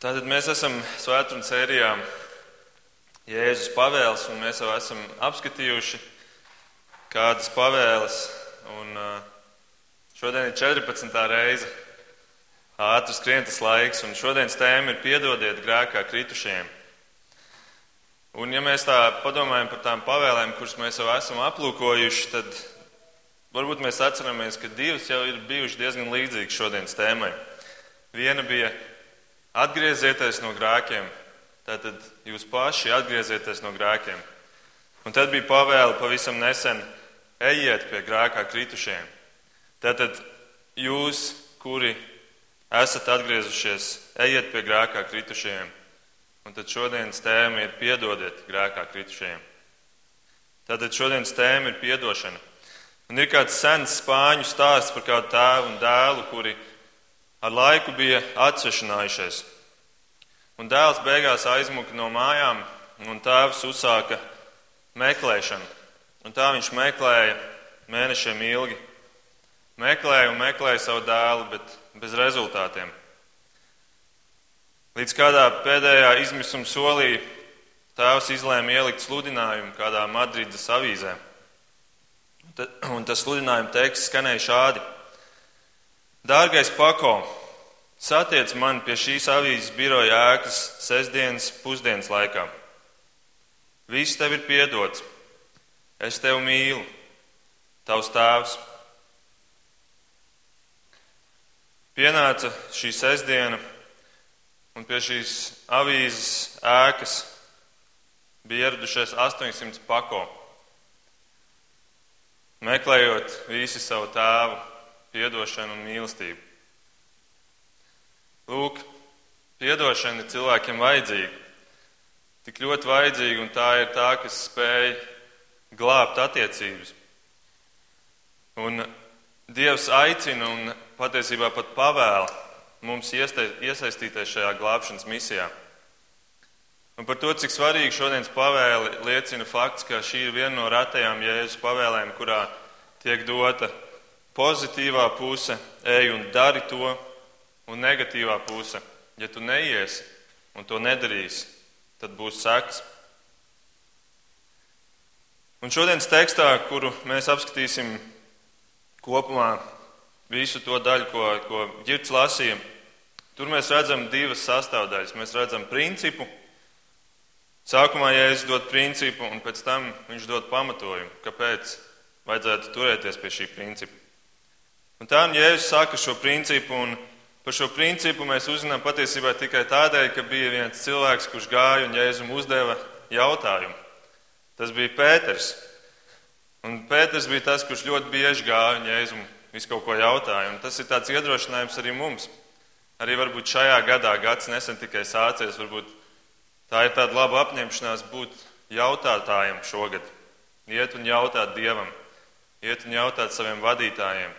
Tātad mēs esam svētdienas sērijā Jēzus pavēles, un mēs jau esam apskatījuši kādas pavēles. Un šodien ir 14. reize. Ātri skrien tas laiks, un šodienas tēma ir piedodiet grēkā kritušajiem. Un ja mēs tā padomājam par tām pavēlēm, kuras mēs jau esam aplūkojuši, tad varbūt mēs atceramies, ka divas jau ir bijušas diezgan līdzīgas šodienas tēmai. Viena bija Atgriezieties no grēkiem, tātad jūs paši atgriezieties no grēkiem. Un tad bija pavēle pavisam nesen: ejiet pie grēkā kritušiem. Tātad jūs, kuri esat atgriezušies, ejiet pie grēkā kritušiem. Un tad šodienas tēma ir piedodiet grēkā kritušiem. Tātad šodienas tēma ir piedošana. Un ir kāds sens spāņu stāsts par kādu tēvu un dēlu, kuri ar laiku bija atsvešinājušies. Un dēls beigās aizmuka no mājām, un tēvs uzsāka meklēšanu. Un tā viņš meklēja mēnešiem ilgi. Meklēja un meklēja savu dēlu, bet bez rezultātiem. Līdz kādā pēdējā izmisuma solī tēvs izlēma ielikt sludinājumu kādā Madrides avīzē. Un tas sludinājuma teksts skanēja šādi: Dārgais Pako, satiec mani pie šīs avīzes biroja ēkas sestdienas pusdienas laikā. Viss tev ir piedots. Es tevi mīlu, tavs tēvs. Pienāca šī sestdiena, un pie šīs avīzes ēkas bija ieradušies 800 pako. Meklējot visi savu tēvu, piedošanu un mīlestību. Lūk, piedošana ir cilvēkiem vajadzīga. Tik ļoti vajadzīga, un tā ir tā, kas spēj glābt attiecības. Un Dievs aicina un patiesībā pat pavēla mums iesaistīties šajā glābšanas misijā. Un par to, cik svarīgi šodienas pavēle liecina fakts, ka šī ir viena no retajām Jēzus pavēlēm, kurā tiek dota Pozitīvā puse - ej un dari to, un negatīvā puse - ja tu neiesi un to nedarīsi, tad būs sekas. Un šodienas tekstā, kuru mēs apskatīsim kopumā, visu to daļu, ko, ko Girts lasīja, tur mēs redzam divas sastāvdaļas. Mēs redzam principu. Sākumā Jēzus dod principu, un pēc tam viņš dod pamatojumu, kāpēc vajadzētu turēties pie šī principa. Un tā Jēzus saka šo principu, un par šo principu mēs uzzinām patiesībā tikai tādēļ, ka bija viens cilvēks, kurš gāja un Jēzum uzdeva jautājumu. Tas bija Pēters. Un Pēters bija tas, kurš ļoti bieži gāja un Jēzum visu kaut ko jautāja. Un tas ir tāds iedrošinājums arī mums. Arī varbūt šajā gadā gads nesen tikai sācies, varbūt tā ir tāda laba apņemšanās būt jautātājiem šogad. Iet un jautāt Dievam, iet un jautāt saviem vadītājiem,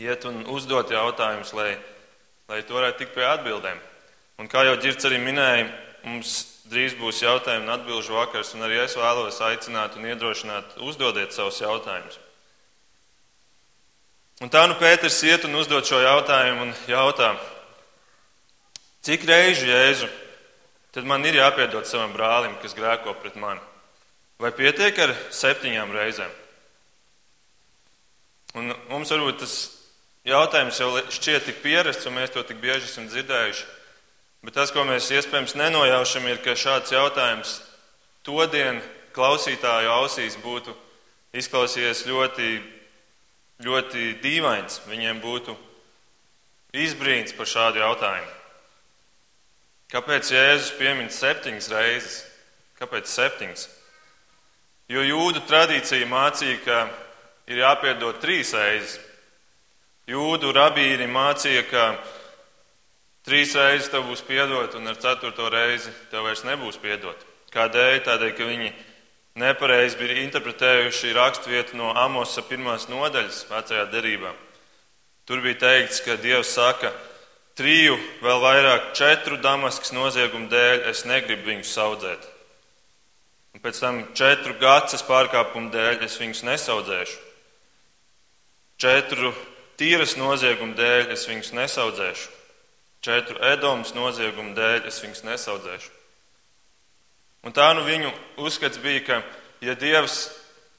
iet un uzdot jautājumus, lai, lai to varētu tikt pie atbildēm. Un kā jau Girts arī minēja, mums drīz būs jautājumu un atbilžu vakars, un arī es vēlos aicināt un iedrošināt uzdodiet savus jautājumus. Un tā nu Pēters iet un uzdod šo jautājumu un jautā, cik reižu Jēzu tad man ir jāpiedod savam brālim, kas grēko pret mani? Vai pietiek ar septiņām reizēm? Un mums varbūt tas Jautājums jau šķiet tik pierasts, un mēs to tik bieži esam dzirdējuši. Bet tas, ko mēs iespējams nenojaušam, ir, ka šāds jautājums to dienu klausītāju ausīs būtu izklausījies ļoti, ļoti dīvains. Viņiem būtu izbrīns par šādu jautājumu. Kāpēc Jēzus piemin septiņas reizes? Kāpēc septiņas? Jo jūdu tradīcija mācīja, ka ir jāpiedod trīs reizes. Jūdu rabīni mācīja, ka trīs reizes tev būs piedot, un ar ceturto reizi tev vairs nebūs piedot. Kādēļ? Tādēļ, ka viņi nepareizi bija interpretējuši raksturvietu no Amosa pirmās nodaļas vecajā derībā. Tur bija teikts, ka Dievs saka, triju, vēl vairāk četru damaskas noziegumu dēļ es negribu viņus audzēt. Un pēc tam četru gacas pārkāpumu dēļ es viņus nesaudzēšu. Četru tīras nozieguma dēļ es viņus nesaudzēšu. četru Edomas noziegumu dēļ es viņus nesaudzēšu. Un tā nu viņu uzskats bija, ka, ja Dievs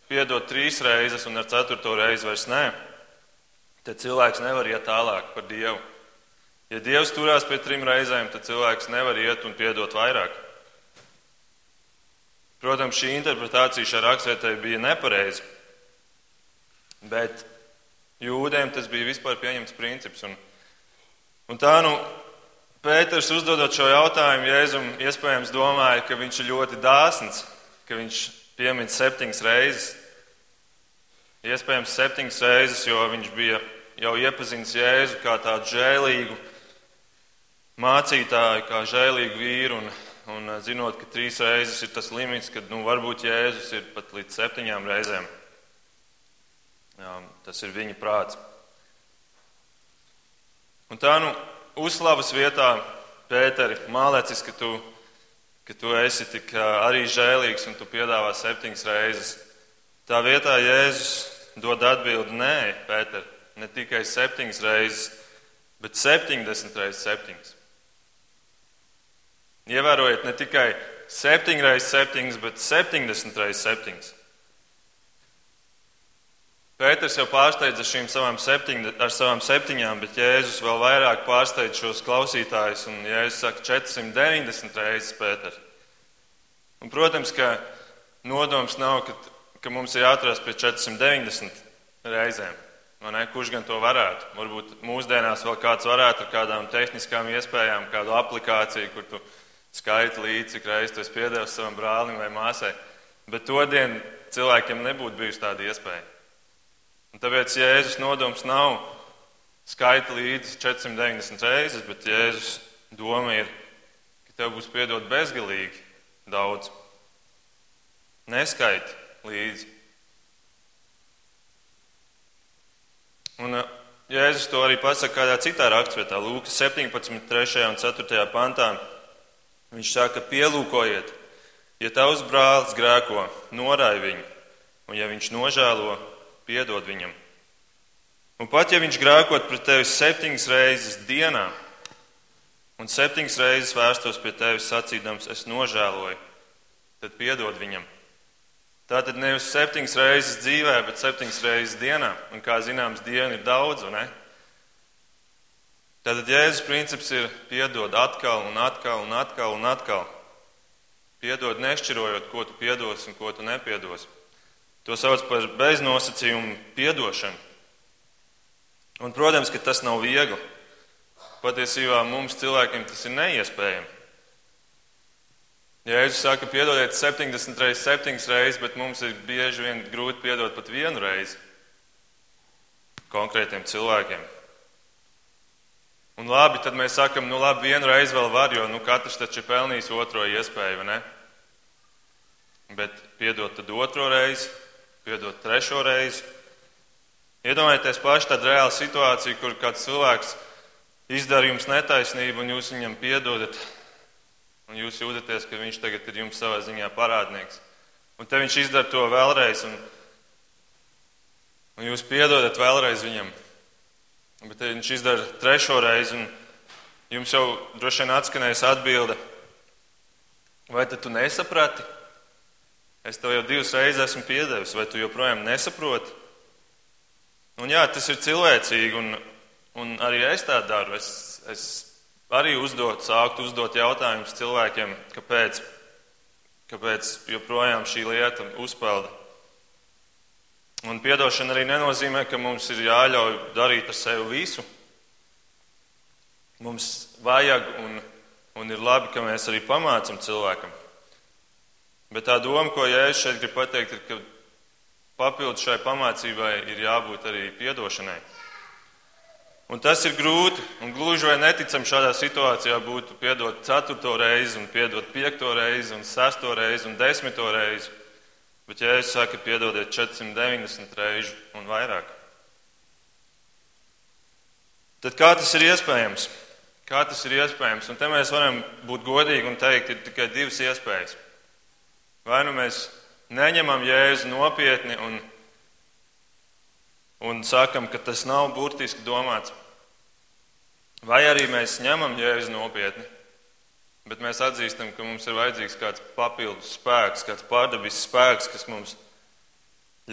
piedod trīs reizes un ar ceturto reizi vairs nē, tad cilvēks nevar iet tālāk par Dievu. Ja Dievs turās pie trim reizēm, tad cilvēks nevar iet un piedot vairāk. Protams, šī interpretācija šai rakstvietē bija nepareiza, bet jūdiem tas bija vispār pieņemts princips. Un, un tā nu Pēters uzdodot šo jautājumu, Jēzum iespējams domāja, ka viņš ir ļoti dāsns, ka viņš piemin septiņas reizes. Iespējams, septiņas reizes, jo viņš bija jau iepazinis Jēzu kā tādu žēlīgu mācītāju, kā žēlīgu vīru, un, un zinot, ka trīs reizes ir tas limits, kad nu, varbūt Jēzus ir pat līdz septiņām reizēm. Jā, tas ir viņa prāts. Un tā nu uzslavas vietā, Pēteri, mālēcis, ka tu, ka tu esi tik arī žēlīgs un tu piedāvā septiņas reizes. Tā vietā Jēzus dod atbildi nē, Pēter, ne tikai septiņas reizes, bet septiņdesmit reizes septiņas. Ievērojiet, ne tikai septiņas reizes septiņas, bet septiņdesmit reizes septiņas. Pēters jau pārsteidza šīm savām septiņ, ar savām septiņām, bet Jēzus vēl vairāk pārsteidz šos klausītājus. Un Jēzus saka 490 reizes Pēter. Un, protams, ka nodoms nav, ka, ka mums ir jāatrast pie 490 reizēm. Kurš gan to varētu? Varbūt mūsdienās vēl kāds varētu ar kādām tehniskām iespējām, kādu aplikāciju, kur tu skaiti līdzi, cik reizes tu esi piedevis savam brālim vai māsai. Bet to dienu cilvēkiem nebūtu bijusi tāda iespēja. Tāpēc Jēzus nodoms nav skaita līdzi 490 reizes, bet Jēzus doma ir, ka tev būs piedot bezgalīgi daudz. Neskaiti līdzi. Un uh, Jēzus to arī pasaka kādā citā rakstvietā, Lūkas 17, 3 un 4 pantā. Viņš saka, pielūkojiet, ja tavs brālis grēko, norāj viņu, un ja viņš nožēlo, piedod viņam. Un pat ja viņš grēkot pret tevi septiņas reizes dienā, un septiņas reizes vērstos pie tevis sacīdams, es nožēloju, tad piedod viņam. Tā tad nevis septiņas reizes dzīvē, bet septiņas reizes dienā. Un kā zināms, diena ir daudz, vai ne? Tātad Jēzus princips ir piedod atkal un atkal un atkal un atkal. Piedod nešķirojot, ko tu piedos un ko tu nepiedos. To sauc par beznosacījumu piedošanu. Un, protams, ka tas nav viegli. Patiesībā mums cilvēkiem tas ir neiespējami. Jēzus saka, piedodiet 70 reizes, 7 reizes, bet mums ir bieži vien grūti piedot pat vienu reizi konkrētiem cilvēkiem. Un labi, tad mēs sakam, nu labi, vienu reizi vēl var, jo nu, katrs taču ir pelnījis otro iespēju, vai ne? Bet piedot tad otro reizi, piedot trešo reizi. Iedomājieties paši tādu reālu situāciju, kur kāds cilvēks izdara jums netaisnību un jūs viņam piedodat, un jūs jūtaties, ka viņš tagad ir jums savā ziņā parādnieks. Un te viņš izdara to vēlreiz, un, un jūs piedodat vēlreiz viņam. Bet te viņš izdara trešo reizi, un jums jau droši vien atskanēs atbilde, vai tu nesaprati? Es tev jau divas reizes esmu piedevis, vai tu joprojām nesaproti? Un jā, tas ir cilvēcīgi, un, un arī es tā daru. Es, es arī uzdot, sāktu uzdot jautājumus cilvēkiem, kāpēc, kāpēc joprojām šī lieta uzpelda. Un piedošana arī nenozīmē, ka mums ir jāļauj darīt ar sevi visu. Mums vajag un, un ir labi, ka mēs arī pamācam cilvēkam. Bet tā doma, ko Jēzus šeit grib pateikt, ir, ka papildus šai pamācībai ir jābūt arī piedošanai. Un tas ir grūti, un gluži vai neticam šādā situācijā būtu piedot ceturto reizi, un piedot piekto reizi, un sesto reizi, un desmito reizi. Bet Jēzus saka, piedodiet 490 reižu un vairāk. Tad kā tas ir iespējams? Kā tas ir iespējams? Un te mēs varam būt godīgi un teikt, ir tikai divas iespējas. Vai nu mēs neņemam jēzu nopietni un, un sakam, ka tas nav burtiski domāts, Vai arī mēs ņemam jēzu nopietni, bet mēs atzīstam, ka mums ir vajadzīgs kāds papildus spēks, kāds pārdabisks spēks, kas mums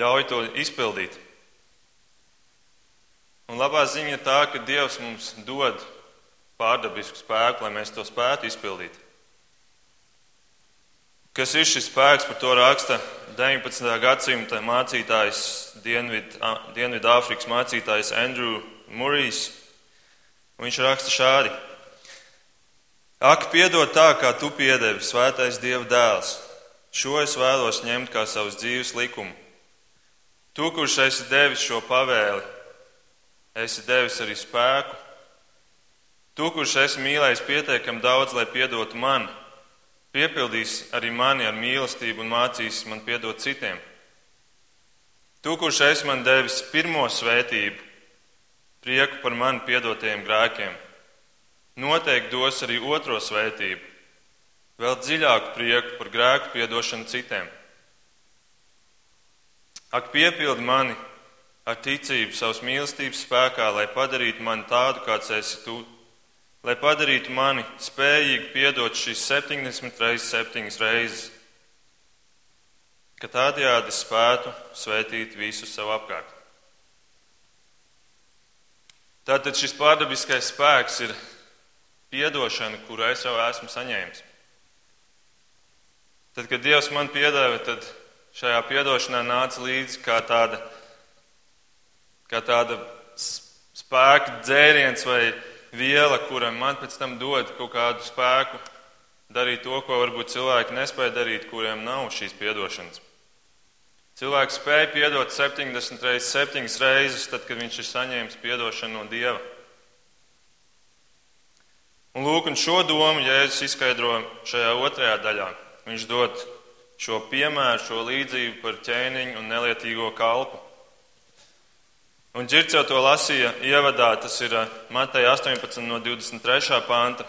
ļauj to izpildīt. Un labā ziņa ir tā, ka Dievs mums dod pārdabisku spēku, lai mēs to spētu izpildīt. Kas ir šis spēks, par to raksta 19. gadsimta mācītājs, Dienvidāfrikas mācītājs Andrew Murijs. Viņš raksta šādi: Ak, piedod tā, kā tu piedevi, svētais Dieva dēls, šo es vēlos ņemt kā savus dzīves likumu. Tu, kurš esi devis šo pavēli, esi devis arī spēku. Tu, kurš esi mīlējis pietiekami daudz, lai piedotu man, piepildīs arī mani ar mīlestību un mācīs man piedot citiem. Tu, kurš esi man devis pirmo svētību, prieku par man piedotajiem grēkiem, noteikti dos arī otro svētību, vēl dziļāku prieku par grēku piedošanu citiem. Ak, piepildi mani ar ticību savas mīlestības spēkā, lai padarītu mani tādu, kāds esi tu lai padarītu mani spējīgu piedot šīs 70 reizes, 7 reizes, ka tādējādi spētu svētīt visus sev apkārt. Tātad šis pārdabiskais spēks ir piedošana, kuru es jau esmu saņēmis. Tad, kad Dievs man piedāvā, tad šajā piedošanā nāca līdzi kā tāda, kā tāda spēka dzēriens vai viela, kura man pēc tam dod kaut kādu spēku darīt to, ko varbūt cilvēki nespēja darīt, kuriem nav šīs piedošanas. Cilvēks spēja piedot 70 reizes, 7 reizes, tad, kad viņš ir saņēmis piedošanu no Dieva. Un lūk, un šo domu Jēzus izskaidro šajā otrajā daļā. Viņš dod šo piemēru, šo līdzību par ķēniņu un nelietīgo kalpu. Un Girts jau to lasīja ievadā, tas ir eh, Mateja 18 no 23. panta.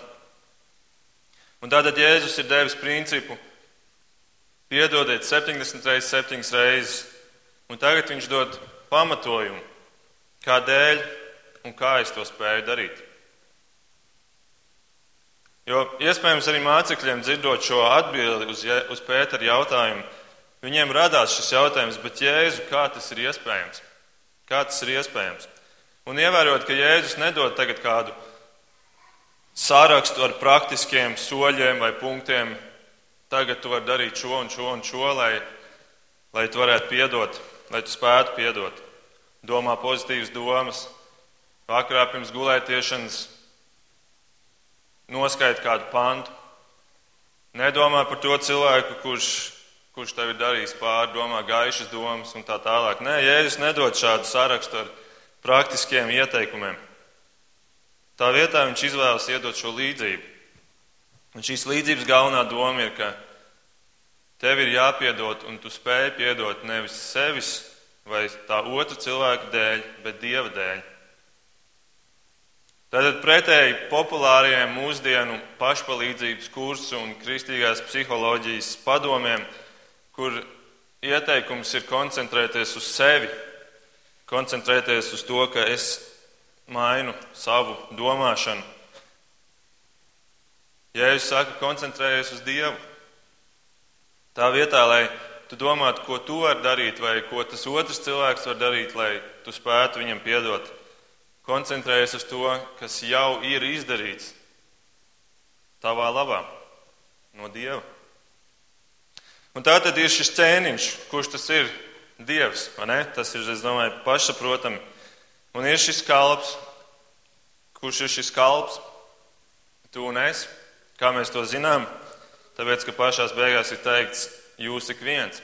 Un tātad Jēzus ir devis principu piedodiet 70 reizes, 7 reizes, un tagad viņš dod pamatojumu, kādēļ un kā es to spēju darīt. Jo iespējams arī mācekļiem dzirdot šo atbildi uz, uz Pētera jautājumu, viņiem radās šis jautājums, bet Jēzu, kā tas ir iespējams? Kā tas ir iespējams? Un ievērot, ka Jēzus nedod tagad kādu sārakstu ar praktiskiem soļiem vai punktiem, tagad tu vari darīt šo un šo un šo, lai, lai tu varētu piedot, lai tu spētu piedot. Domā pozitīvas domas, vakarā pirms gulētiešanas noskait kādu pantu. Nedomā par to cilvēku, kurš kurš tev ir darījis pāri, domā gaišas domas un tā tālāk. Nē, Jēzus nedod šādu sarakstu ar praktiskiem ieteikumiem. Tā vietā viņš izvēlas iedot šo līdzību. Un šīs līdzības galvenā doma ir, ka tev ir jāpiedod, un tu spēj piedot nevis sevis vai tā otra cilvēka dēļ, bet dieva dēļ. Tātad pretēji populāriem mūsdienu pašpalīdzības kursu un kristīgās psiholoģijas padomiem kur ieteikums ir koncentrēties uz sevi, koncentrēties uz to, ka es mainu savu domāšanu. Jēzus saka, koncentrējies uz Dievu. Tā vietā, lai tu domātu, ko tu vari darīt, vai ko tas otrs cilvēks var darīt, lai tu spētu viņam piedot, koncentrējies uz to, kas jau ir izdarīts tavā labā no Dieva. Un tā tad ir šis ķēniņš, kurš tas ir Dievs. Tas ir, es domāju, pašsaprotami. Un ir šis kalps, kurš ir šis kalps, tu un es. Kā mēs to zinām? Tāpēc, ka pašās beigās ir teikts, jūs ik viens.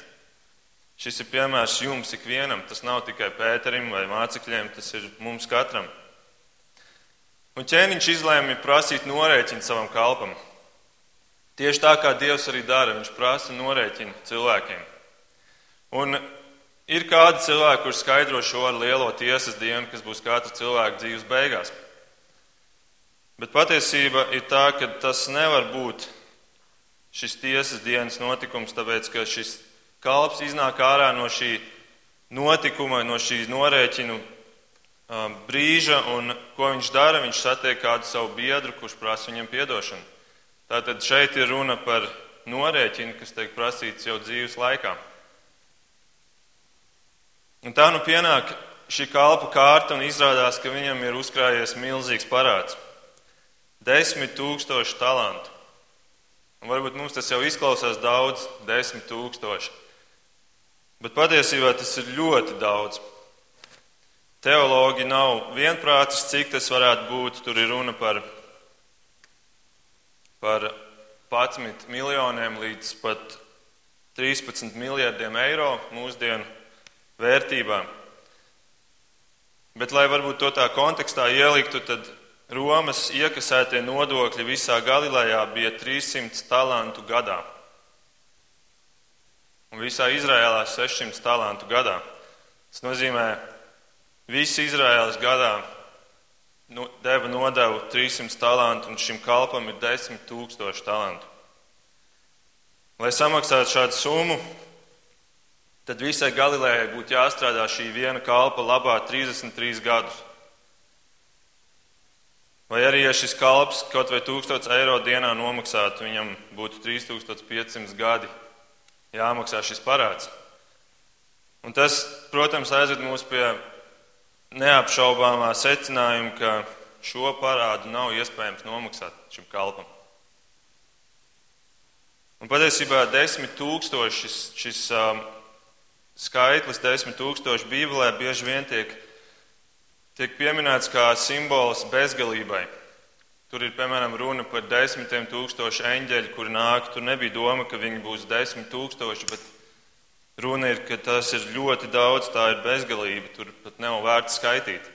Šis ir piemērs jums ikvienam. Tas nav tikai Pēterim vai mācekļiem, tas ir mums katram. Un ķēniņš izlēma prasīt norēķinu savam kalpam. Tieši tā kā Dievs arī dara, viņš prasa norēķinu cilvēkiem. Un ir kādi cilvēki, kurš skaidro šo ar lielo tiesas dienu, kas būs katra cilvēka dzīves beigās. Bet patiesība ir tā, ka tas nevar būt šis tiesas dienas notikums, tāpēc ka šis kalps iznāk ārā no šī notikuma, no šī norēķinu brīža, un ko viņš dara? Viņš satiek kādu savu biedru, kurš prasa viņam atdošanu. Tātad šeit ir runa par norēķinu, kas tiek prasīts jau dzīves laikā. Un tā nu pienāk šī kalpa kārta, un izrādās, ka viņam ir uzkrājies milzīgs parāds - desmit tūkstoši talantu. Un varbūt mums tas jau izklausās daudz, desmit tūkstoši. Bet patiesībā tas ir ļoti daudz. Teologi nav vienprātis, cik tas varētu būt. Tur ir runa par, par 11 miljoniem līdz pat 13 miljardiem eiro mūsdienu vērtībā. Bet, lai varbūt to tā kontekstā ieliktu, tad Romas iekasētie nodokļi visā Galilejā bija 300 talantu gadā. Un visā Izrēlā 600 talantu gadā. Tas nozīmē, Visi Izraēlas gadā nu, deva nodevu 300 talantu, un šim kalpam ir 10 tūkstoši talantu. Lai samaksātu šādu summu, tad visai Galilējai būtu jāstrādā šī viena kalpa labā 33 gadus. Vai arī, ja šis kalps kaut vai 1000 eiro dienā nomaksātu, viņam būtu 3500 gadi jāmaksā šis parāds. Un tas, protams, aizved mūs pie neapšaubāmā secinājuma, ka šo parādu nav iespējams nomaksāt šim kalpam. Un patiesībā desmit tūkstoši šis, šis um, skaitlis, desmit tūkstoši Bībelē bieži vien tiek, tiek pieminēts kā simbols bezgalībai. Tur ir, piemēram, runa par desmitiem tūkstošu eņģeļu, kur nāk. Tur nebija doma, ka viņi būs desmit tūkstoši, bet Runa ir, ka tas ir ļoti daudz, tā ir bezgalība, tur pat nav vērts skaitīt.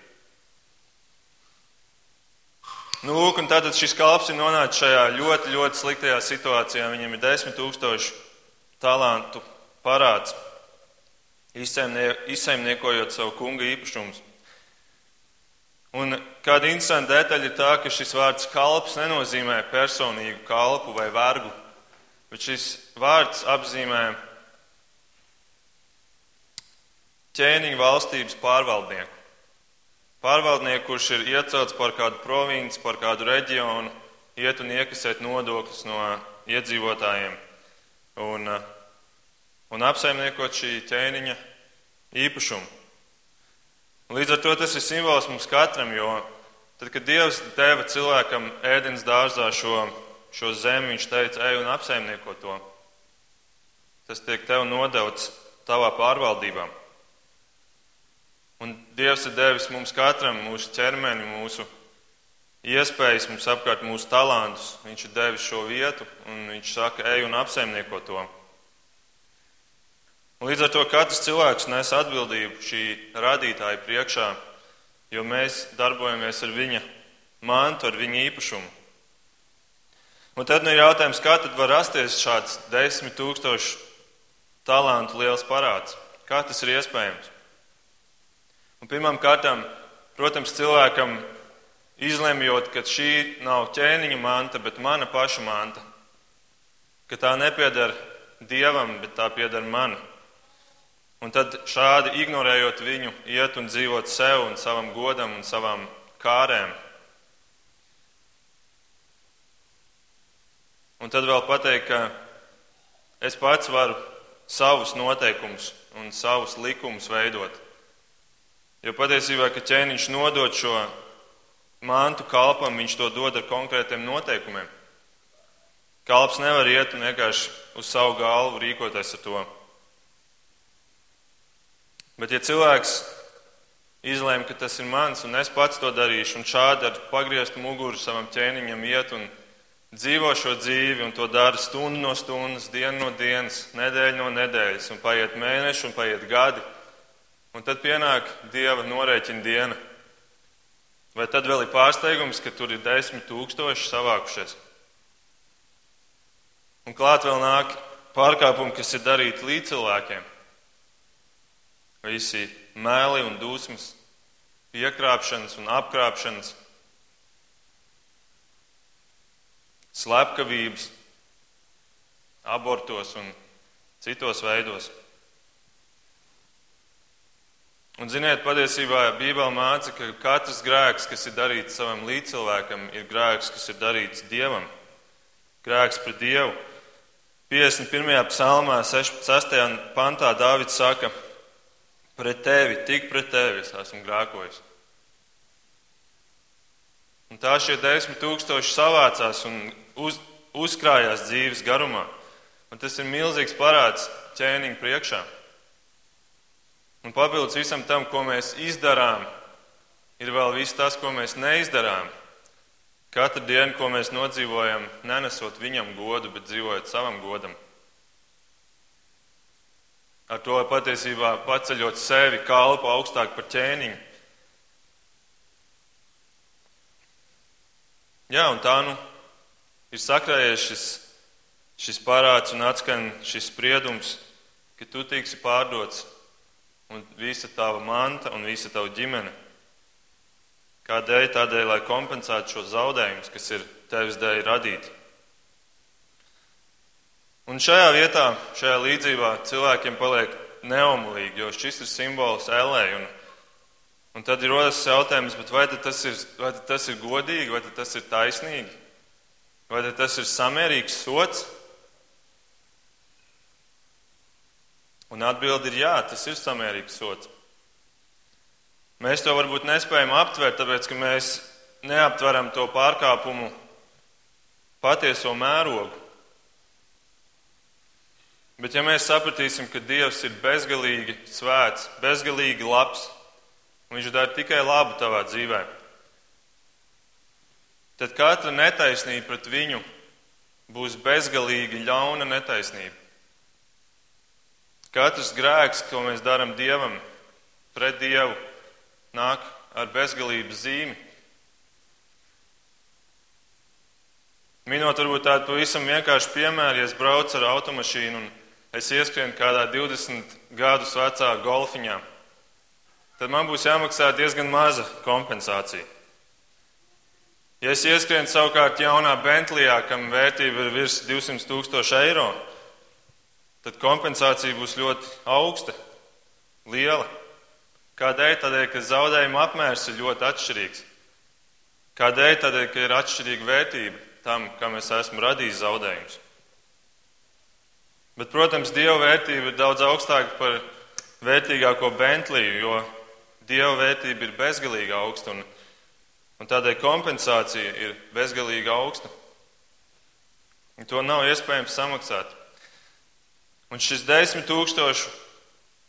Nu, lūk, un tātad šis kalps ir nonācis šajā ļoti, ļoti sliktajā situācijā. Viņam ir desmit tūkstoši talantu parāds, izsaimniekojot savu kunga īpašumus. Un kāda interesanta detaļa ir tā, ka šis vārds kalps nenozīmē personīgu kalpu vai vergu, bet šis vārds apzīmē ķēniņa valstības pārvaldnieku. Pārvaldnieku, kurš ir iecelts par kādu provinci, par kādu reģionu, iet un iekasēt nodokļus no iedzīvotājiem un, un apsaimniekot šī ķēniņa īpašumu. Līdz ar to tas ir simbols mums katram, jo tad, kad Dievs deva cilvēkam ēdienas dārzā šo, šo zemi, viņš teica, ej un apsaimnieko to. Tas tiek tev nodots tavā pārvaldībā. Un Dievs ir devis mums katram mūsu ķermeni, mūsu iespējas, mums apkārt mūsu talantus. Viņš ir devis šo vietu, un viņš saka, ej un apsaimnieko to. Un līdz ar to katrs cilvēks nes atbildību šī radītāja priekšā, jo mēs darbojamies ar viņa mantu, ar viņa īpašumu. Un tad nu ir jautājums, kā tad var rasties šāds desmit tūkstošu talantu liels parāds? Kā tas ir iespējams? Un pirmām kārtām, protams, cilvēkam izlemjot, ka šī nav ķēniņa manta, bet mana paša manta, ka tā nepieder dievam, bet tā pieder man. Un tad šādi ignorējot viņu, iet un dzīvot sev un savam godam un savām kārēm. Un tad vēl pateikt, ka es pats varu savus noteikumus un savus likumus veidot. Jo patiesībā, kad ķēniņš nodod šo mantu kalpam, viņš to dod ar konkrētiem noteikumiem. Kalps nevar iet un vienkārši uz savu galvu rīkoties ar to. Bet, ja cilvēks izlēma, ka tas ir mans un es pats to darīšu, un šādi ar pagrieztu muguru savam ķēniņam iet un dzīvo šo dzīvi, un to dara stundu no stundas, dienu no dienas, nedēļu no nedēļas, un paiet mēneši un paiet gadi, Un tad pienāk dieva norēķina diena. Vai tad vēl ir pārsteigums, ka tur ir desmit tūkstoši savākušies? Un klāt vēl nāk pārkāpumi, kas ir darīti līdz cilvēkiem. Visi mēli un dusmas, piekrāpšanas un apkrāpšanas, slepkavības, abortos un citos veidos. Un, ziniet, patiesībā Bībelē māca, ka katrs grēks, kas ir darīts savam līdzcilvēkam, ir grēks, kas ir darīts Dievam. Grēks pret Dievu. 51. psalmā, 6. pantā Dāvids saka, pret tevi, tik pret tevi es esmu grēkojis. Un tā šie desmit tūkstoši savācās un uz, uzkrājās dzīves garumā. Un tas ir milzīgs parāds ķēniņa priekšā. Un papildus visam tam, ko mēs izdarām, ir vēl viss tas, ko mēs neizdarām. Katru dienu, ko mēs nodzīvojam, nenesot viņam godu, bet dzīvojot savam godam. Ar to patiesībā paceļot sevi kalpu augstāk par ķēniņu. Jā, un tā nu ir sakrājies šis, šis parāds un atskan šis spriedums, ka tu tiksi pārdots un visa tava manta un visa tava ģimene. Kādēļ? Tādēļ, lai kompensētu šo zaudējumus, kas ir tevis dēļ radīti. Un šajā vietā, šajā līdzībā cilvēkiem paliek neomulīgi, jo šis ir simbols ellē. Un, un tad ir rodas jautājums, vai tas ir, vai tas ir godīgi, vai tas ir taisnīgi, vai tas ir samērīgs sots? Un atbildi ir jā, tas ir samērīgs sots. Mēs to varbūt nespējam aptvert, tāpēc ka mēs neaptveram to pārkāpumu patieso mērogu. Bet ja mēs sapratīsim, ka Dievs ir bezgalīgi svēts, bezgalīgi labs, un Viņš dara tikai labu tavā dzīvē, tad katra netaisnība pret viņu būs bezgalīgi ļauna netaisnība. Katrs grēks, ko mēs darām Dievam, pret Dievu, nāk ar bezgalības zīmi. Minot varbūt tādu pavisam vienkāršu piemēru, ja es braucu ar automašīnu un es ieskrienu kādā 20 gadus vecā golfiņā, tad man būs jāmaksā diezgan maza kompensācija. Ja es ieskrienu savukārt jaunā Bentlijā, kam vērtība ir virs 200 tūkstoši eiro, tad kompensācija būs ļoti augsta, liela. Kādēļ? Tādēļ, ka zaudējuma apmērs ir ļoti atšķirīgs. Kādēļ? Tādēļ, ka ir atšķirīga vērtība tam, kam es esmu radījis zaudējumus. Bet, protams, dieva vērtība ir daudz augstāka par vērtīgāko Bentliju, jo dieva vērtība ir bezgalīgi augsta un, un tādēļ kompensācija ir bezgalīgi augsta. Un to nav iespējams samaksāt. Un šis desmit tūkstošu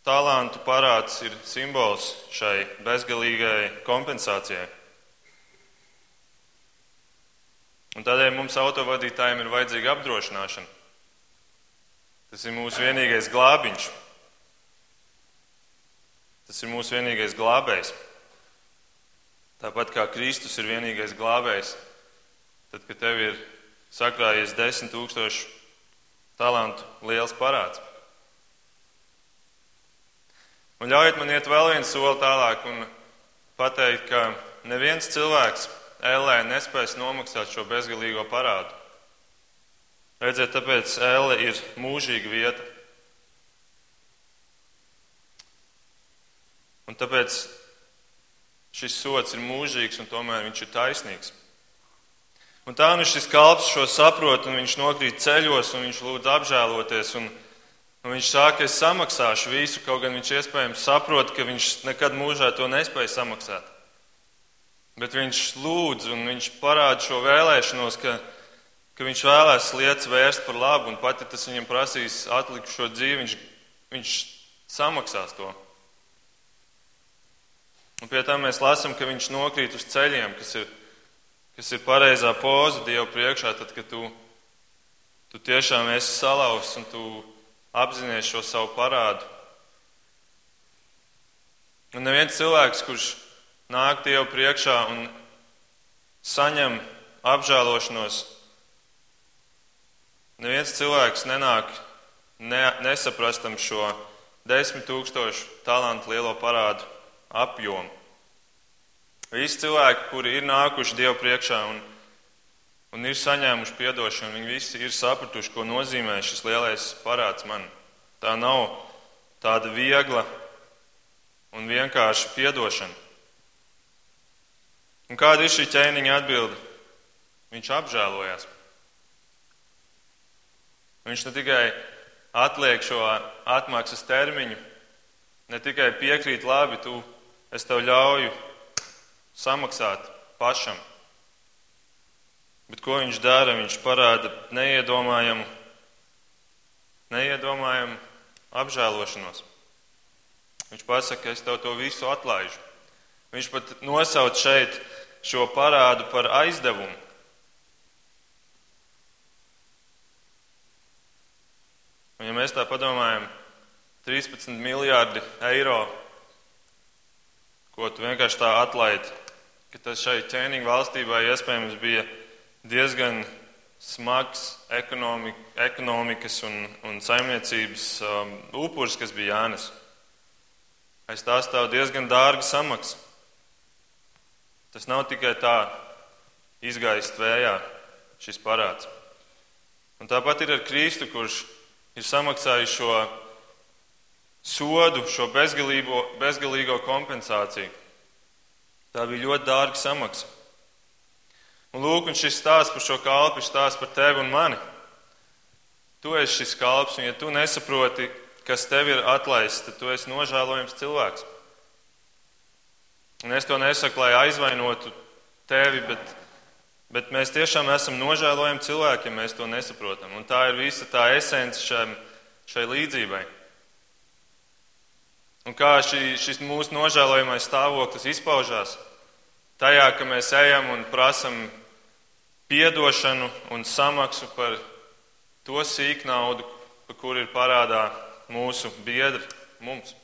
Talantu parāds ir simbols šai bezgalīgai kompensācijai. Un tādēļ mums autovadītājiem ir vajadzīga apdrošināšana. Tas ir mūsu vienīgais glābiņš. Tas ir mūsu vienīgais glābējs. Tāpat kā Kristus ir vienīgais glābējs, tad, kad tev ir sakrājies desmit tūkstošu talantu liels parāds. Un ļaujiet man iet vēl vienu soli tālāk un pateikt, ka neviens cilvēks ēlē nespēs nomaksāt šo bezgalīgo parādu. Redziet, tāpēc ēle ir mūžīga vieta. Un tāpēc šis sots ir mūžīgs un tomēr viņš ir taisnīgs. Un tā nu šis kalps šo saprot, un viņš nokrīt ceļos, un viņš lūdz apžēloties. Un, Un viņš saka, es samaksāšu visu, kaut gan viņš iespējams saprot, ka viņš nekad mūžā to nespēja samaksāt. Bet viņš lūdz un viņš parāda šo vēlēšanos, ka, ka viņš vēlēs lietas vērst par labu, un pat ja tas viņam prasīs atlikušo dzīvi, viņš, viņš samaksās to. Un pie tam mēs lasām, ka viņš nokrīt uz ceļiem, kas ir, kas ir pareizā poza Dievu priekšā, tad, kad tu, tu tiešām esi salauzts un tu apzināties šo savu parādu. Un neviens cilvēks, kurš nāk Dievu priekšā un saņem apžēlošanos, neviens cilvēks nenāk ne, nesaprastam šo desmit tūkstošu talantu lielo parādu apjomu. Visi cilvēki, kuri ir nākuši Dievu priekšā un un ir saņēmuši atdošanu. Viņi visi ir sapratuši, ko nozīmē šis lielais parāds man. Tā nav tāda viegla un vienkārši piedošana. Un kāda ir šī ķēniņa atbilde? Viņš apžēlojās. Viņš ne tikai atliek šo atmaksas termiņu, ne tikai piekrīt, labi, tu, es tev ļauju samaksāt pašam. Bet ko viņš dara? Viņš parāda neiedomājamu, neiedomājamu apžēlošanos. Viņš pasaka, es tev to visu atlaižu. Viņš pat nosauc šeit šo parādu par aizdevumu. Un, ja mēs tā padomājam, 13 miljārdi eiro, ko tu vienkārši tā atlaidi, ka tas šai ķēniņa valstībai iespējams bija diezgan smags ekonomi, ekonomikas un, un saimniecības um, upuris, kas bija Jānis. Aiz tā stāv diezgan dārga samaksa. Tas nav tikai tā izgaist vējā šis parāds. Un tāpat ir ar Kristu, kurš ir samaksājis šo sodu, šo bezgalīgo kompensāciju. Tā bija ļoti dārga samaksa. Un lūk, un šis stāsts par šo kalpu ir stāsts par tevi un mani. Tu esi šis kalps, un ja tu nesaproti, kas tev ir atlaists, tad tu esi nožēlojams cilvēks. Un es to nesaku, lai aizvainotu tevi, bet, bet mēs tiešām esam nožēlojami cilvēki, ja mēs to nesaprotam. Un tā ir visa tā esence šai, šai līdzībai. Un kā šī, šis mūsu nožēlojamais stāvoklis izpaužās? Tajā, ka mēs ejam un prasam piedošanu un samaksu par to sīk naudu, par kur ir parādā mūsu biedri mums.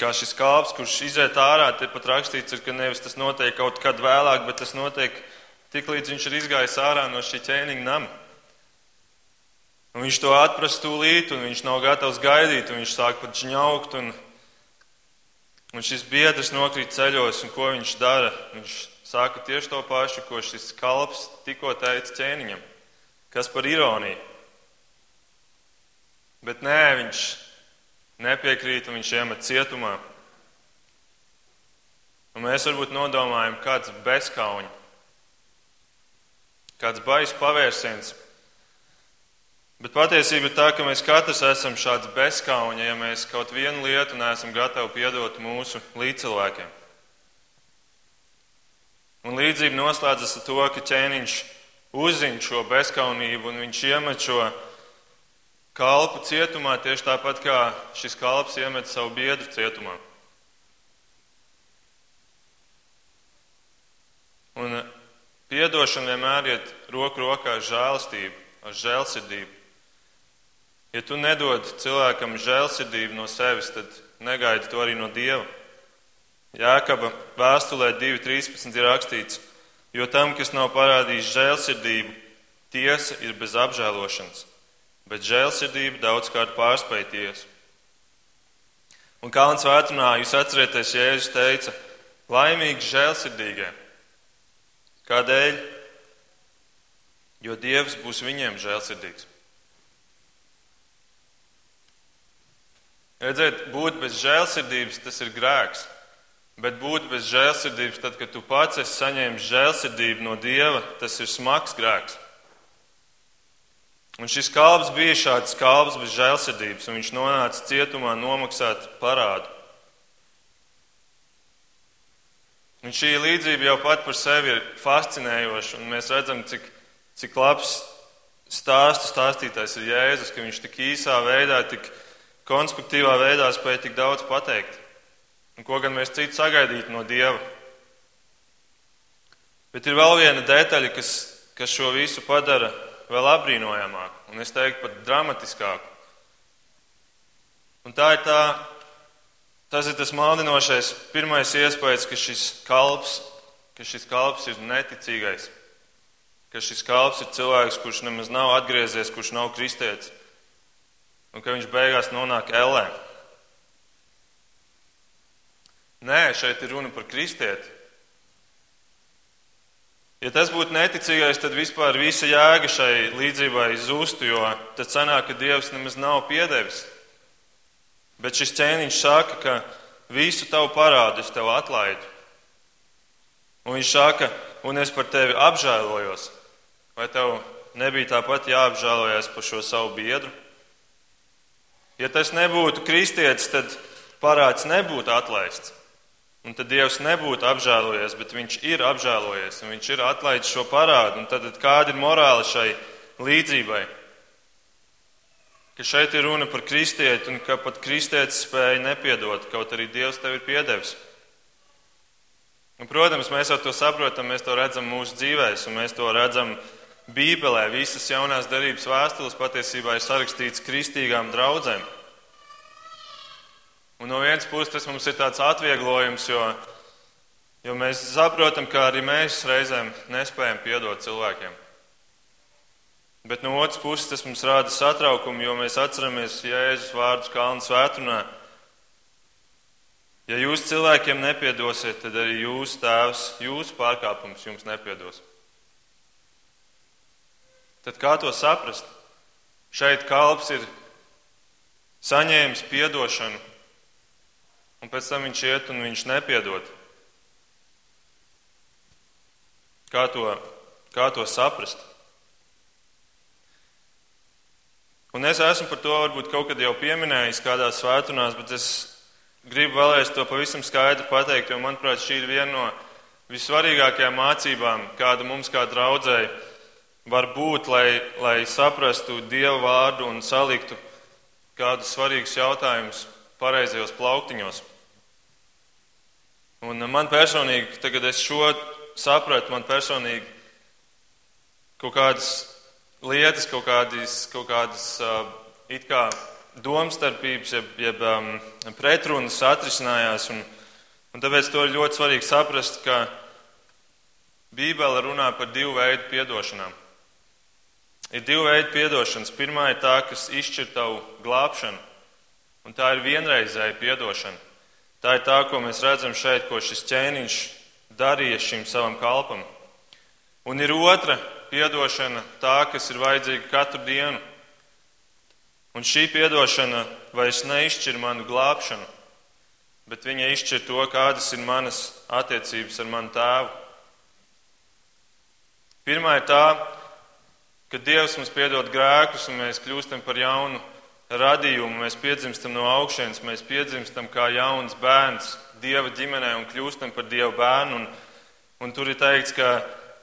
Kā šis kāps, kurš iziet ārā, te pat rakstīts, ir, ka nevis tas notiek kaut kad vēlāk, bet tas notiek tik līdz viņš ir izgājis ārā no šī ķēniņa nama. Un viņš to atprast tūlīt, un viņš nav gatavs gaidīt, un viņš sāk pat žņaukt, un, un šis biedrs nokrīt ceļos, un ko viņš dara? Viņš saka tieši to pašu, ko šis kalps tikko teica ķēniņam. Kas par ironiju? Bet nē, viņš nepiekrīt un viņš iemet cietumā. Un mēs varbūt nodomājam, kāds bezkauņa, kāds baisa pavērsiens. Bet patiesība ir tā, ka mēs katrs esam šāds bezkauņa, ja mēs kaut vienu lietu neesam gatavi piedot mūsu līdzcilvēkiem. Un līdzība noslēdzas ar to, ka ķēniņš uzzina šo bezkaunību un viņš iemet šo kalpu cietumā tieši tāpat kā šis kalps iemet savu biedru cietumā. Un piedošana vienmēr iet roku rokā ar žēlastību, ar žēlsirdību. Ja tu nedod cilvēkam žēlsirdību no sevis, tad negaidi to arī no Dieva. Jēkaba vēstulē 2.13 ir rakstīts, jo tam, kas nav parādījis žēlsirdību, tiesa ir bez apžēlošanas bet žēlsirdība daudzkārt pārspēj tiesu. Un Kalns vētrunā jūs atcerieties, Jēzus teica, laimīgi žēlsirdīgie. Kādēļ? Jo Dievs būs viņiem žēlsirdīgs. Redziet, būt bez žēlsirdības tas ir grēks. Bet būt bez žēlsirdības, tad, kad tu pats esi saņēmis žēlsirdību no Dieva, tas ir smags grēks. Un šis kalps bija šāds kalps bez žēlsirdības, un viņš nonāca cietumā nomaksāt parādu. Un šī līdzība jau pat par sevi ir fascinējoša, un mēs redzam, cik, cik labs stāstu stāstītājs ir Jēzus, ka viņš tik īsā veidā, tik konstruktīvā veidā spēja tik daudz pateikt. Un ko gan mēs citu sagaidītu no Dieva? Bet ir vēl viena detaļa, kas, kas šo visu padara vēl apbrīnojamāku, un es teiktu pat dramatiskāku. Un tā ir tā, tas ir tas maldinošais pirmais iespējas, ka šis kalps, ka šis kalps ir neticīgais, ka šis kalps ir cilvēks, kurš nemaz nav atgriezies, kurš nav kristietis, un ka viņš beigās nonāk ellē. Nē, šeit ir runa par kristieti. Ja tas būtu neticīgais, tad vispār visa jēga šai līdzībai zustu, jo tad sanāk, ka Dievs nemaz nav piedevis. Bet šis ķēniņš saka, ka visu tavu parādu es tev atlaidu. Un viņš saka, un es par tevi apžēlojos. Vai tev nebija tāpat jāapžēlojas par šo savu biedru? Ja tas nebūtu kristietis, tad parāds nebūtu atlaists. Un tad Dievs nebūtu apžēlojies, bet Viņš ir apžēlojies un Viņš ir atlaidis šo parādu. Un tad kāda ir morāla šai līdzībai? Ka šeit ir runa par kristieti un ka pat kristietis spēja nepiedot, kaut arī Dievs tev ir piedevis. Un, protams, mēs to saprotam, mēs to redzam mūsu dzīvēs, un mēs to redzam Bībelē. Visas jaunās darības vēstules patiesībā ir sarakstītas kristīgām draudzēm. Un no vienas puses tas mums ir tāds atvieglojums, jo, jo mēs saprotam, ka arī mēs reizēm nespējam piedot cilvēkiem. Bet no otras puses tas mums rāda satraukumu, jo mēs atceramies Jēzus vārdus Kalnu svētdienā. Ja jūs cilvēkiem nepiedosiet, tad arī jūsu tēvs, jūsu pārkāpums jums nepiedos. Tad kā to saprast? Šeit kalps ir saņēmis piedošanu un pēc tam viņš iet un viņš nepiedod. Kā to, kā to saprast? Un es esmu par to varbūt kaut kad jau pieminējis kādās svētdienās, bet es gribu vēlreiz to pavisam skaidri pateikt, jo manuprāt šī ir viena no vissvarīgākajām mācībām, kāda mums kā draudzēji var būt, lai, lai saprastu Dievu vārdu un saliktu kādus svarīgus jautājumus pareizajos plauktiņos. Un man personīgi, tagad es šo sapratu, man personīgi kaut kādas lietas, kaut kādas, kaut kādas uh, it kā domstarpības, jeb, jeb um, pretrunas atrisinājās. Un, un tāpēc to ir ļoti svarīgi saprast, ka Bībele runā par divu veidu piedošanām. Ir divi veidi piedošanas. Pirmā ir tā, kas izšķir tavu glābšanu, un tā ir vienreizēja piedošana. Tā ir tā, ko mēs redzam šeit, ko šis ķēniņš darīja šim savam kalpam. Un ir otra piedošana, tā, kas ir vajadzīga katru dienu. Un šī piedošana vairs neizšķir manu glābšanu, bet viņa izšķir to, kādas ir manas attiecības ar manu tēvu. Pirmā ir tā, ka Dievs mums piedod grēkus un mēs kļūstam par jaunu radījumu, mēs piedzimstam no augšas, mēs piedzimstam kā jauns bērns Dieva ģimenē un kļūstam par Dieva bērnu. Un, un tur ir teikts, ka,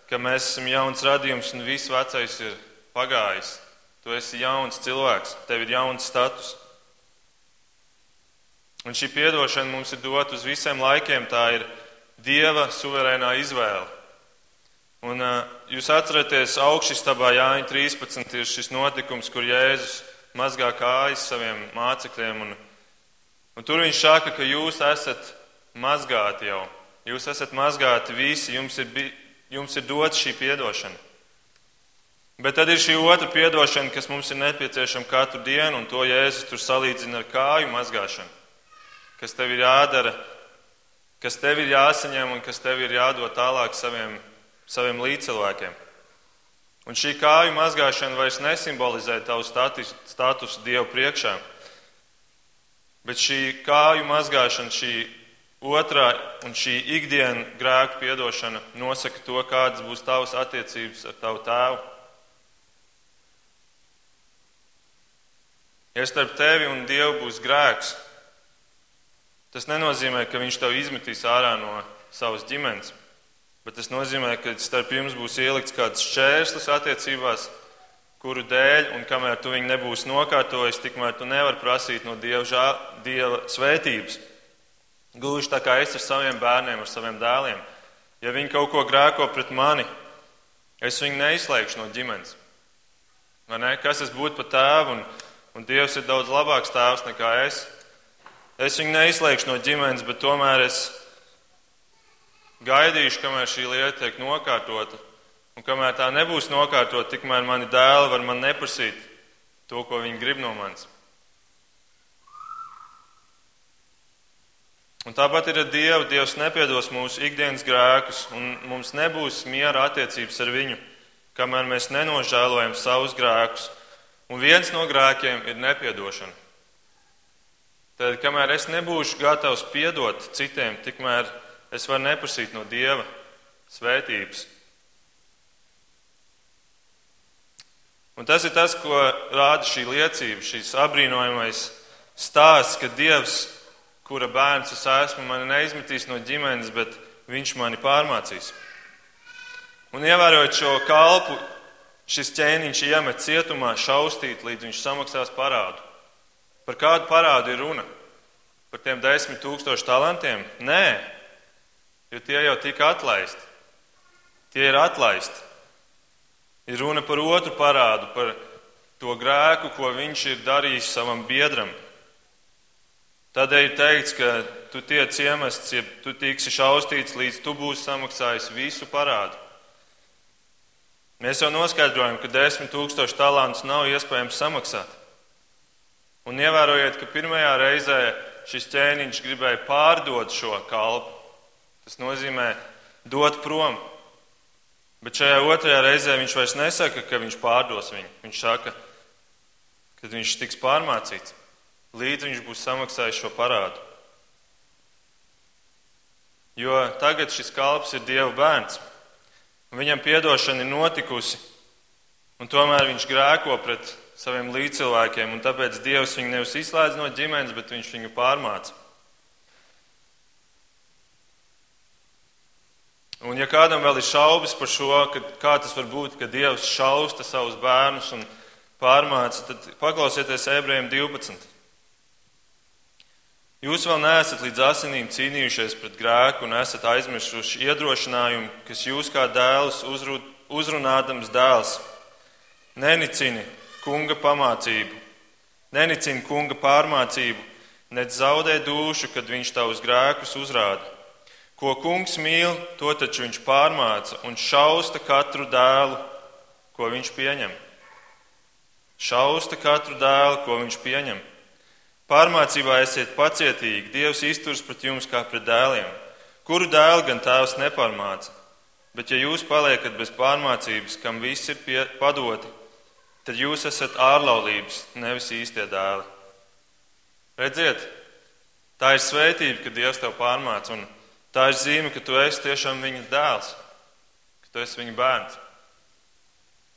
ka mēs esam jauns radījums un viss vecais ir pagājis. Tu esi jauns cilvēks, tev ir jauns status. Un šī piedošana mums ir dota uz visiem laikiem. Tā ir Dieva suverēnā izvēle. Un, jūs atceraties, augšstabā Jāņa 13 ir šis notikums, kur Jēzus mazgā kājas saviem mācekļiem. Un, un tur viņš saka, ka jūs esat mazgāti jau. Jūs esat mazgāti visi, jums ir, jums ir dots šī piedošana. Bet tad ir šī otra piedošana, kas mums ir nepieciešama katru dienu, un to Jēzus tur salīdzina ar kāju mazgāšanu, kas tev ir jādara, kas tev ir jāsaņem un kas tev ir jādod tālāk saviem, saviem līdzcilvēkiem. Un šī kāju mazgāšana vairs nesimbolizē tavu status, statusu Dievu priekšā. Bet šī kāju mazgāšana, šī otrā un šī ikdienas grēku piedošana nosaka to, kādas būs tavas attiecības ar tavu tēvu. Ja starp tevi un Dievu būs grēks, tas nenozīmē, ka viņš tev izmetīs ārā no savas ģimenes. Bet tas nozīmē, ka starp jums būs ielikts kāds šķērslis attiecībās, kuru dēļ, un kamēr tu viņu nebūsi nokārtojis, tikmēr tu nevari prasīt no Dieva, žā, dieva svētības. Gluži tā kā es ar saviem bērniem, ar saviem dēliem. Ja viņi kaut ko grēko pret mani, es viņu neizslēgšu no ģimenes. Ne? Kas es būtu par tēvu, un, un Dievs ir daudz labāks tēvs nekā es. Es viņu neizslēgšu no ģimenes, bet tomēr es gaidīšu, kamēr šī lieta tiek nokārtota. Un kamēr tā nebūs nokārtota, tikmēr mani dēli var man neprasīt to, ko viņi grib no manis. Un tāpat ir ar Dievu. Dievs nepiedos mūsu ikdienas grēkus, un mums nebūs miera attiecības ar viņu, kamēr mēs nenožēlojam savus grēkus. Un viens no grēkiem ir nepiedošana. Tad, kamēr es nebūšu gatavs piedot citiem, tikmēr es varu neprasīt no Dieva svētības. Un tas ir tas, ko rāda šī liecība, šis apbrīnojamais stāsts, ka Dievs, kura bērns es esmu, mani neizmetīs no ģimenes, bet Viņš mani pārmācīs. Un ievērojot šo kalpu, šis ķēniņš iemet cietumā, šaustīt, līdz viņš samaksās parādu. Par kādu parādu ir runa? Par tiem desmit tūkstošu talantiem? Nē, jo tie jau tika atlaisti. Tie ir atlaisti. Ir runa par otru parādu, par to grēku, ko viņš ir darījis savam biedram. Tādēļ ir teikts, ka tu tiec iemests, ja tu tiksi šaustīts, līdz tu būsi samaksājis visu parādu. Mēs jau noskaidrojam, ka desmit tūkstoši talantus nav iespējams samaksāt. Un ievērojiet, ka pirmajā reizē šis ķēniņš gribēja pārdot šo kalpu. Tas nozīmē dot prom. Bet šajā otrajā reizē viņš vairs nesaka, ka viņš pārdos viņu. Viņš saka, ka viņš tiks pārmācīts, līdz viņš būs samaksājis šo parādu. Jo tagad šis kalps ir Dieva bērns. Viņam piedošana ir notikusi, un tomēr viņš grēko pret saviem līdzcilvēkiem, un tāpēc Dievs viņu nevis izslēdz no ģimenes, bet viņš viņu pārmāca. Un ja kādam vēl ir šaubas par šo, ka, kā tas var būt, ka Dievs šausta savus bērnus un pārmāca, tad paklausieties ebrejiem 12. Jūs vēl neesat līdz asinīm cīnījušies pret grēku un esat aizmirsuši iedrošinājumu, kas jūs kā dēls uzrunādams dēls nenicini kunga pamācību, nenicina kunga pārmācību, nec zaudē dušu, kad viņš tavus grēkus uzrāda. Ko kungs mīl, to taču viņš pārmāca un šausta katru dēlu, ko viņš pieņem. Šausta katru dēlu, ko viņš pieņem. Pārmācībā esiet pacietīgi, Dievs izturs pret jums kā pret dēliem. Kuru dēlu gan tēvs nepārmāca? Bet ja jūs paliekat bez pārmācības, kam viss ir pie, padoti, tad jūs esat ārlaulības, nevis īstie dēli. Redziet, tā ir svētība, ka Dievs tev pārmāca, tā ir zīme, ka tu esi tiešām viņa dēls, ka tu esi viņa bērns.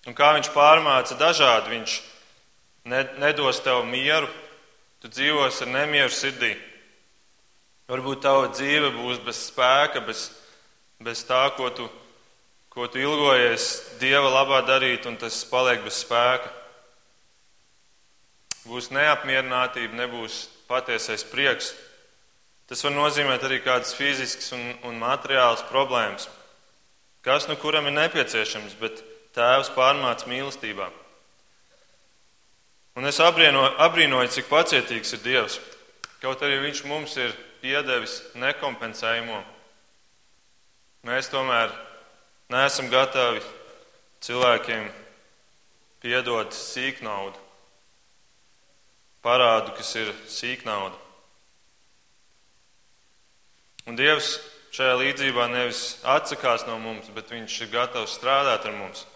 Un kā viņš pārmāca dažādi, viņš nedos tev mieru, tu dzīvosi ar nemieru sirdī. Varbūt tava dzīve būs bez spēka, bez, bez tā, ko tu ko tu ilgojies Dieva labā darīt, un tas paliek bez spēka. Būs neapmierinātība, nebūs patiesais prieks. Tas var nozīmēt arī kādas fiziskas un, un materiālas problēmas. Kas nu kuram ir nepieciešams, bet tēvs pārmāca mīlestībā. Un es abrieno, abrīnoju, cik pacietīgs ir Dievs. Kaut arī Viņš mums ir piedevis nekompensējumu. Mēs tomēr neesam gatavi cilvēkiem piedot sīknaudu, parādu, kas ir sīknauda. Un Dievs šajā līdzībā nevis atsakās no mums, bet Viņš ir gatavs strādāt ar mums.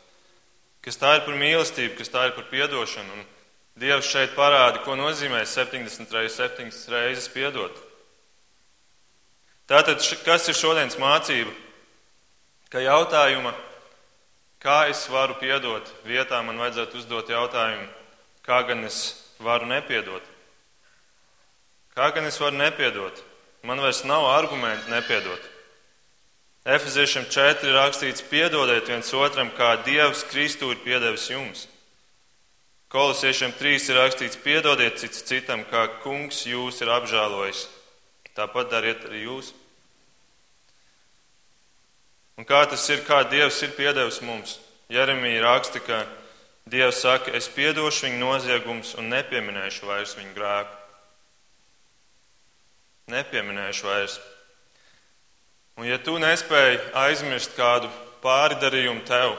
Kas tā ir par mīlestību, kas tā ir par piedošanu. Un Dievs šeit parāda, ko nozīmē 70 reizes, 7 reizes piedot. Tātad, kas ir šodienas mācība? ka jautājuma, kā es varu piedot, vietā man vajadzētu uzdot jautājumu, kā gan es varu nepiedot. Kā gan es varu nepiedot? Man vairs nav argumentu nepiedot. Efeziešiem 4 ir rakstīts: piedodiet viens otram, kā Dievs Kristu ir piedevis jums. Kolosiešiem 3 ir rakstīts: piedodiet cits citam, kā Kungs jūs ir apžēlojis. Tāpat dariet arī jūs. Un kā tas ir, kā Dievs ir piedevis mums? Jeremija raksta, ka Dievs saka, es piedošu viņu noziegumus un nepieminēšu vairs viņu grēku. Nepieminēšu vairs. Un ja tu nespēji aizmirst kādu pārdarījumu tev,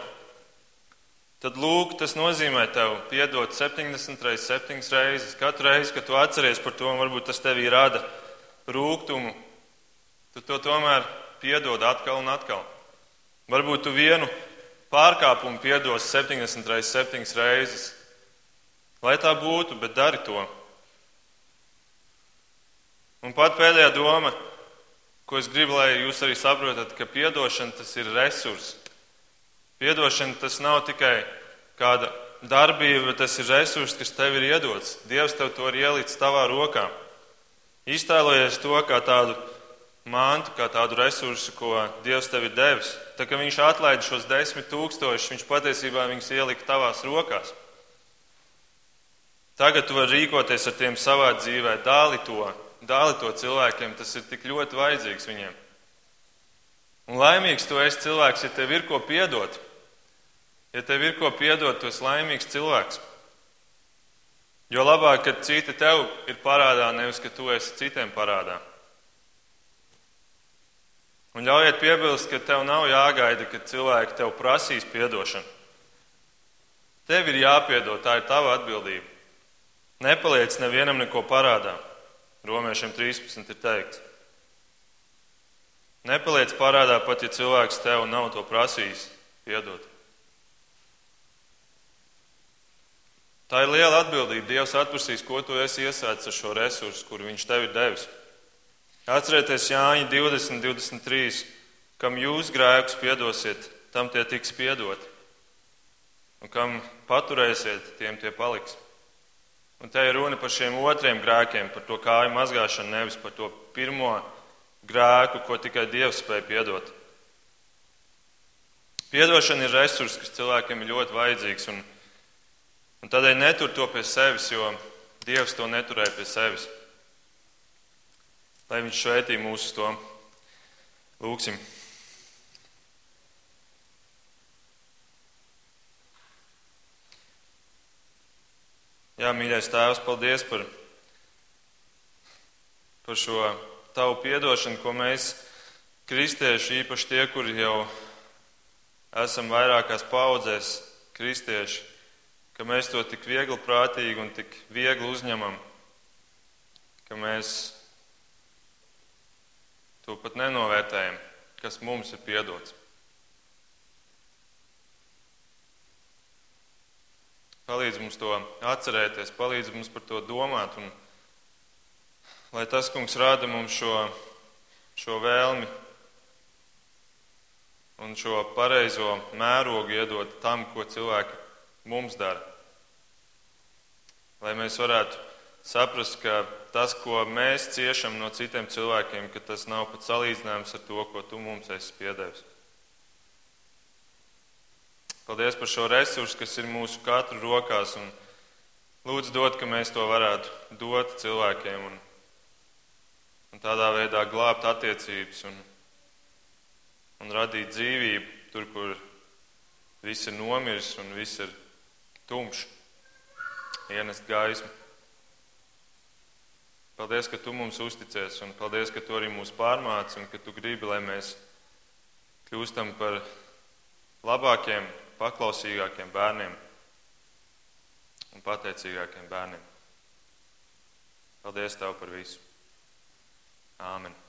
tad lūk, tas nozīmē tev piedot 70 reizes, 7 reizes. Katru reizi, kad tu atceries par to, un varbūt tas tevī rada rūkumu, tu to tomēr piedod atkal un atkal. Varbūt tu vienu pārkāpumu piedos 70 reizes, 7 reizes. Lai tā būtu, bet dari to. Un pat pēdējā doma, ko es gribu, lai jūs arī saprotat, ka piedošana tas ir resurs. Piedošana tas nav tikai kāda darbība, bet tas ir resurs, kas tev ir iedots. Dievs tev to ir ielicis tavā rokā. Iztēlojies to kā tādu mantu, kā tādu resursu, ko Dievs tev ir devis. Tā kā viņš atlaida šos desmit tūkstošus, viņš patiesībā viņus ielika tavās rokās. Tagad tu vari rīkoties ar tiem savā dzīvē, dāli to, dāli to cilvēkiem, tas ir tik ļoti vajadzīgs viņiem. Un laimīgs tu esi cilvēks, ja tev ir ko piedot. Ja tev ir ko piedot, tu esi laimīgs cilvēks. Jo labāk, kad citi tev ir parādā, nevis ka tu esi citiem parādā. Un ļaujiet piebilst, ka tev nav jāgaida, ka cilvēki tev prasīs atdošanu. Tev ir jāpiedod, tā ir tava atbildība. Nepaliec nevienam neko parādā. Romiešiem 13 ir teikts. Nepaliec parādā pat, ja cilvēks tev nav to prasījis, piedod. Tā ir liela atbildība. Dievs atprasīs, ko tu esi iesācis ar šo resursu, kuru viņš tev ir devis. Atcerieties Jāņa 20, 23, kam jūs grēkus piedosiet, tam tie tiks piedoti. Un kam paturēsiet, tiem tie paliks. Un te ir runa par šiem otriem grēkiem, par to kāju mazgāšanu, nevis par to pirmo grēku, ko tikai Dievs spēja piedot. Piedošana ir resurs, kas cilvēkiem ir ļoti vajadzīgs. Un, un tādēļ netur to pie sevis, jo Dievs to neturēja pie sevis. Lai viņš svētī mūsu to. Lūksim. Jā, mīļais Tēvs, paldies par, par šo tavu piedošanu, ko mēs, kristieši, īpaši tie, kuri jau esam vairākās paudzēs, kristieši, ka mēs to tik viegli prātīgi un tik viegli uzņemam, ka mēs To pat nenovērtējam, kas mums ir piedots. Palīdz mums to atcerēties, palīdz mums par to domāt, un lai tas, kungs, rāda mums šo, šo vēlmi un šo pareizo mērogu iedot tam, ko cilvēki mums dara. Lai mēs varētu saprast, ka tas, ko mēs ciešam no citiem cilvēkiem, tas nav pat salīdzināms ar to, ko tu mums esi piedevis. Paldies par šo resursu, kas ir mūsu katru rokās, lūdzu dot, ka mēs to varētu dot cilvēkiem un, un tādā veidā glābt attiecības un, un radīt dzīvību tur, kur viss ir nomiris un viss ir tumšs, ienest gaismu. Paldies, ka tu mums uzticies, un paldies, ka tu arī mūs pārmāci, un ka tu gribi, lai mēs kļūstam par labākiem, paklausīgākiem bērniem un pateicīgākiem bērniem. Paldies Tev par visu. Āmen.